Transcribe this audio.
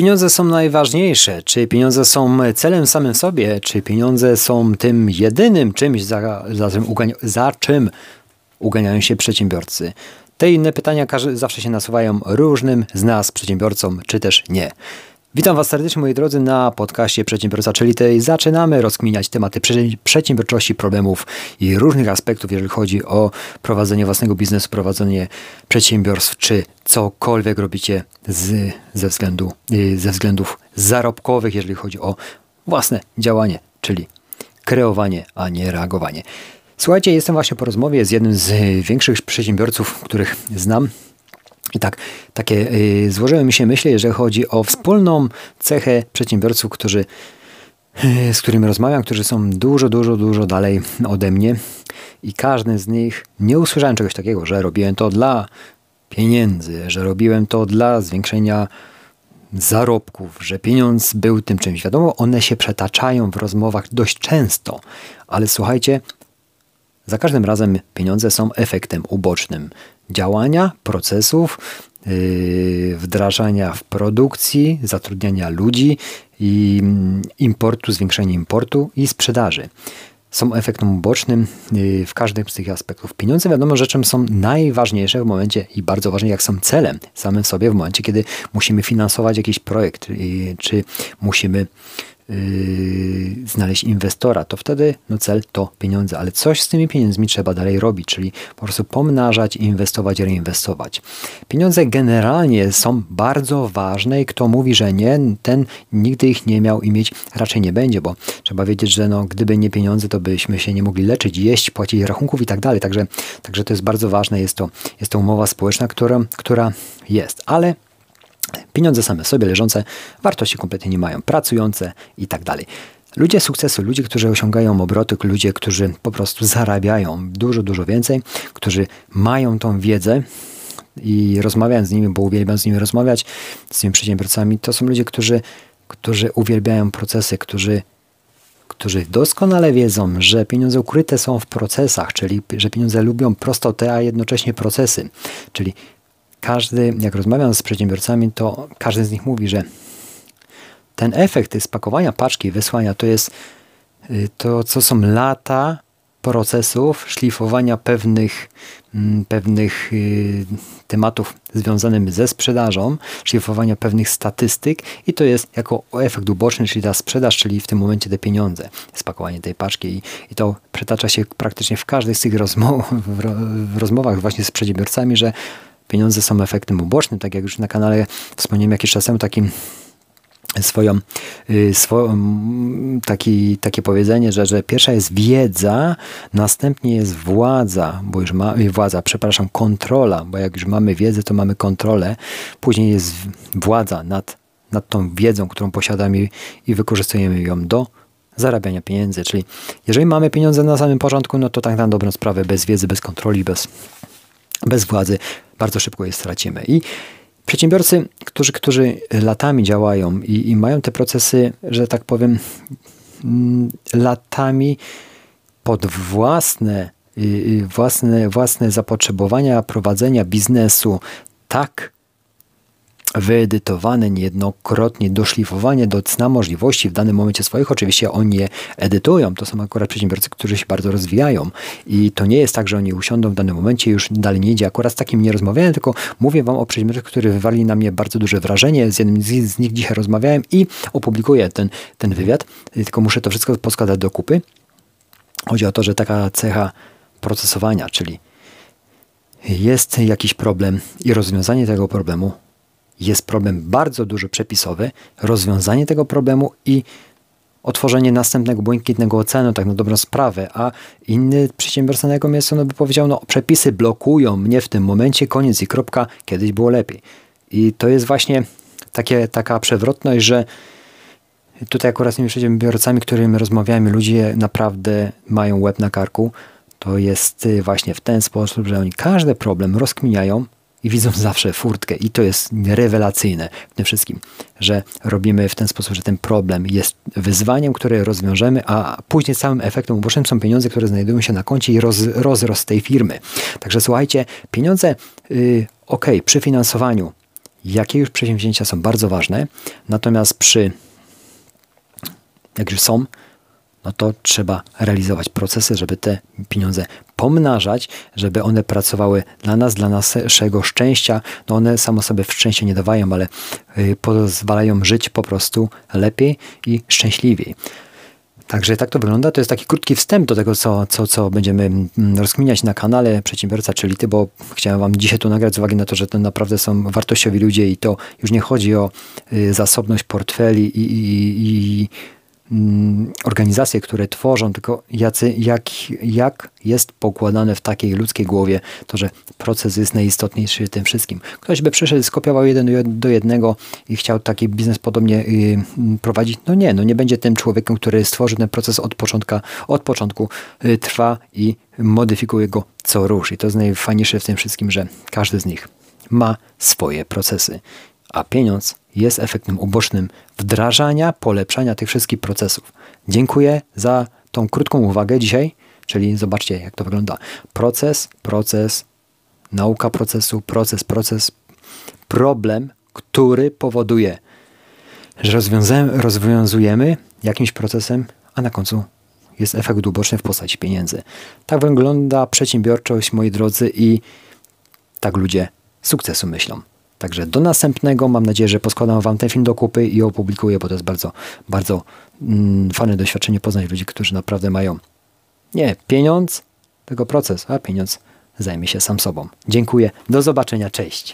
Pieniądze są najważniejsze. Czy pieniądze są celem samym sobie? Czy pieniądze są tym jedynym czymś, za, za, za czym uganiają się przedsiębiorcy? Te inne pytania zawsze się nasuwają różnym z nas, przedsiębiorcom, czy też nie. Witam Was serdecznie, moi drodzy, na podcaście Przedsiębiorca, czyli tej zaczynamy rozkminiać tematy przedsiębiorczości, problemów i różnych aspektów, jeżeli chodzi o prowadzenie własnego biznesu, prowadzenie przedsiębiorstw, czy cokolwiek robicie z, ze, względu, y, ze względów zarobkowych, jeżeli chodzi o własne działanie, czyli kreowanie, a nie reagowanie. Słuchajcie, jestem właśnie po rozmowie z jednym z większych przedsiębiorców, których znam, i tak, takie yy, złożyły mi się myśli, jeżeli chodzi o wspólną cechę przedsiębiorców, którzy, yy, z którymi rozmawiam, którzy są dużo, dużo, dużo dalej ode mnie. I każdy z nich nie usłyszałem czegoś takiego, że robiłem to dla pieniędzy, że robiłem to dla zwiększenia zarobków, że pieniądz był tym czymś. Wiadomo, one się przetaczają w rozmowach dość często, ale słuchajcie, za każdym razem pieniądze są efektem ubocznym działania, procesów, yy, wdrażania w produkcji, zatrudniania ludzi i mm, importu, zwiększenia importu i sprzedaży. Są efektem ubocznym yy, w każdym z tych aspektów. Pieniądze, wiadomo, rzeczą są najważniejsze w momencie i bardzo ważne, jak są celem samym w sobie, w momencie, kiedy musimy finansować jakiś projekt, yy, czy musimy Yy, znaleźć inwestora, to wtedy no cel to pieniądze, ale coś z tymi pieniędzmi trzeba dalej robić, czyli po prostu pomnażać, inwestować, reinwestować. Pieniądze generalnie są bardzo ważne i kto mówi, że nie, ten nigdy ich nie miał i mieć raczej nie będzie, bo trzeba wiedzieć, że no, gdyby nie pieniądze, to byśmy się nie mogli leczyć, jeść, płacić rachunków i tak dalej. Także, także to jest bardzo ważne, jest to, jest to umowa społeczna, która, która jest, ale Pieniądze same sobie leżące wartości kompletnie nie mają, pracujące i tak dalej. Ludzie sukcesu, ludzie, którzy osiągają obroty, ludzie, którzy po prostu zarabiają dużo, dużo więcej, którzy mają tą wiedzę i rozmawiając z nimi, bo uwielbiam z nimi rozmawiać, z tymi przedsiębiorcami, to są ludzie, którzy, którzy uwielbiają procesy, którzy którzy doskonale wiedzą, że pieniądze ukryte są w procesach, czyli że pieniądze lubią prostotę, a jednocześnie procesy. Czyli każdy, jak rozmawiam z przedsiębiorcami, to każdy z nich mówi, że ten efekt spakowania paczki, wysłania to jest y, to, co są lata procesów szlifowania pewnych, mm, pewnych y, tematów związanych ze sprzedażą, szlifowania pewnych statystyk i to jest jako efekt uboczny, czyli ta sprzedaż, czyli w tym momencie te pieniądze, spakowanie tej paczki i, i to przetacza się praktycznie w każdej z tych rozmów, w rozmowach właśnie z przedsiębiorcami, że pieniądze są efektem ubocznym, tak jak już na kanale wspomniałem jakiś czas temu, takim swoją, y, taki, takie powiedzenie, że, że pierwsza jest wiedza, następnie jest władza, bo już ma, y, władza, przepraszam, kontrola, bo jak już mamy wiedzę, to mamy kontrolę, później jest władza nad, nad tą wiedzą, którą posiadamy i, i wykorzystujemy ją do zarabiania pieniędzy, czyli jeżeli mamy pieniądze na samym początku, no to tak na dobrą sprawę, bez wiedzy, bez kontroli, bez, bez władzy, bardzo szybko je stracimy. I przedsiębiorcy, którzy, którzy latami działają i, i mają te procesy, że tak powiem, mm, latami pod własne, y, y, własne, własne zapotrzebowania prowadzenia biznesu tak wyedytowane niejednokrotnie, doszlifowanie do cna możliwości w danym momencie swoich. Oczywiście oni je edytują. To są akurat przedsiębiorcy, którzy się bardzo rozwijają. I to nie jest tak, że oni usiądą w danym momencie już dalej nie idzie. Akurat z takim nie rozmawiałem, tylko mówię wam o przedsiębiorcach, którzy wywali na mnie bardzo duże wrażenie. Z jednym z nich dzisiaj rozmawiałem i opublikuję ten, ten wywiad. Tylko muszę to wszystko poskładać do kupy. Chodzi o to, że taka cecha procesowania, czyli jest jakiś problem i rozwiązanie tego problemu jest problem bardzo duży przepisowy, rozwiązanie tego problemu i otworzenie następnego błękitnego oceanu, tak na dobrą sprawę, a inny przedsiębiorca na jego miejscu no by powiedział, no przepisy blokują mnie w tym momencie, koniec i kropka, kiedyś było lepiej. I to jest właśnie takie, taka przewrotność, że tutaj akurat z tymi przedsiębiorcami, którymi rozmawiamy, ludzie naprawdę mają łeb na karku. To jest właśnie w ten sposób, że oni każdy problem rozkminiają, i widzą zawsze furtkę i to jest rewelacyjne w tym wszystkim, że robimy w ten sposób, że ten problem jest wyzwaniem, które rozwiążemy, a później całym efektem ubocznym są pieniądze, które znajdują się na koncie i roz, rozrost tej firmy. Także słuchajcie, pieniądze, yy, ok, przy finansowaniu jakie już przedsięwzięcia są bardzo ważne, natomiast przy, jak już są, no to trzeba realizować procesy, żeby te pieniądze pomnażać, żeby one pracowały dla nas, dla naszego szczęścia. No one samo sobie w szczęście nie dawają, ale y, pozwalają żyć po prostu lepiej i szczęśliwiej. Także tak to wygląda. To jest taki krótki wstęp do tego, co, co, co będziemy mm, rozkminiać na kanale Przedsiębiorca, czyli Ty, bo chciałem Wam dzisiaj tu nagrać z uwagi na to, że to naprawdę są wartościowi ludzie i to już nie chodzi o y, zasobność portfeli i, i, i organizacje, które tworzą, tylko jacy, jak, jak jest pokładane w takiej ludzkiej głowie to, że proces jest najistotniejszy tym wszystkim. Ktoś by przyszedł, skopiował jeden do jednego i chciał taki biznes podobnie y, prowadzić. No nie, no nie będzie tym człowiekiem, który stworzył ten proces od, początka, od początku, y, trwa i modyfikuje go co rusz. I to jest najfajniejsze w tym wszystkim, że każdy z nich ma swoje procesy, a pieniądz jest efektem ubocznym wdrażania, polepszania tych wszystkich procesów. Dziękuję za tą krótką uwagę dzisiaj, czyli zobaczcie, jak to wygląda. Proces, proces, nauka procesu, proces, proces, problem, który powoduje, że rozwiązujemy jakimś procesem, a na końcu jest efekt uboczny w postaci pieniędzy. Tak wygląda przedsiębiorczość, moi drodzy, i tak ludzie sukcesu myślą. Także do następnego. Mam nadzieję, że poskładam Wam ten film do kupy i opublikuję, bo to jest bardzo, bardzo mm, fajne doświadczenie poznać ludzi, którzy naprawdę mają nie pieniądz, tylko proces, a pieniądz zajmie się sam sobą. Dziękuję. Do zobaczenia. Cześć.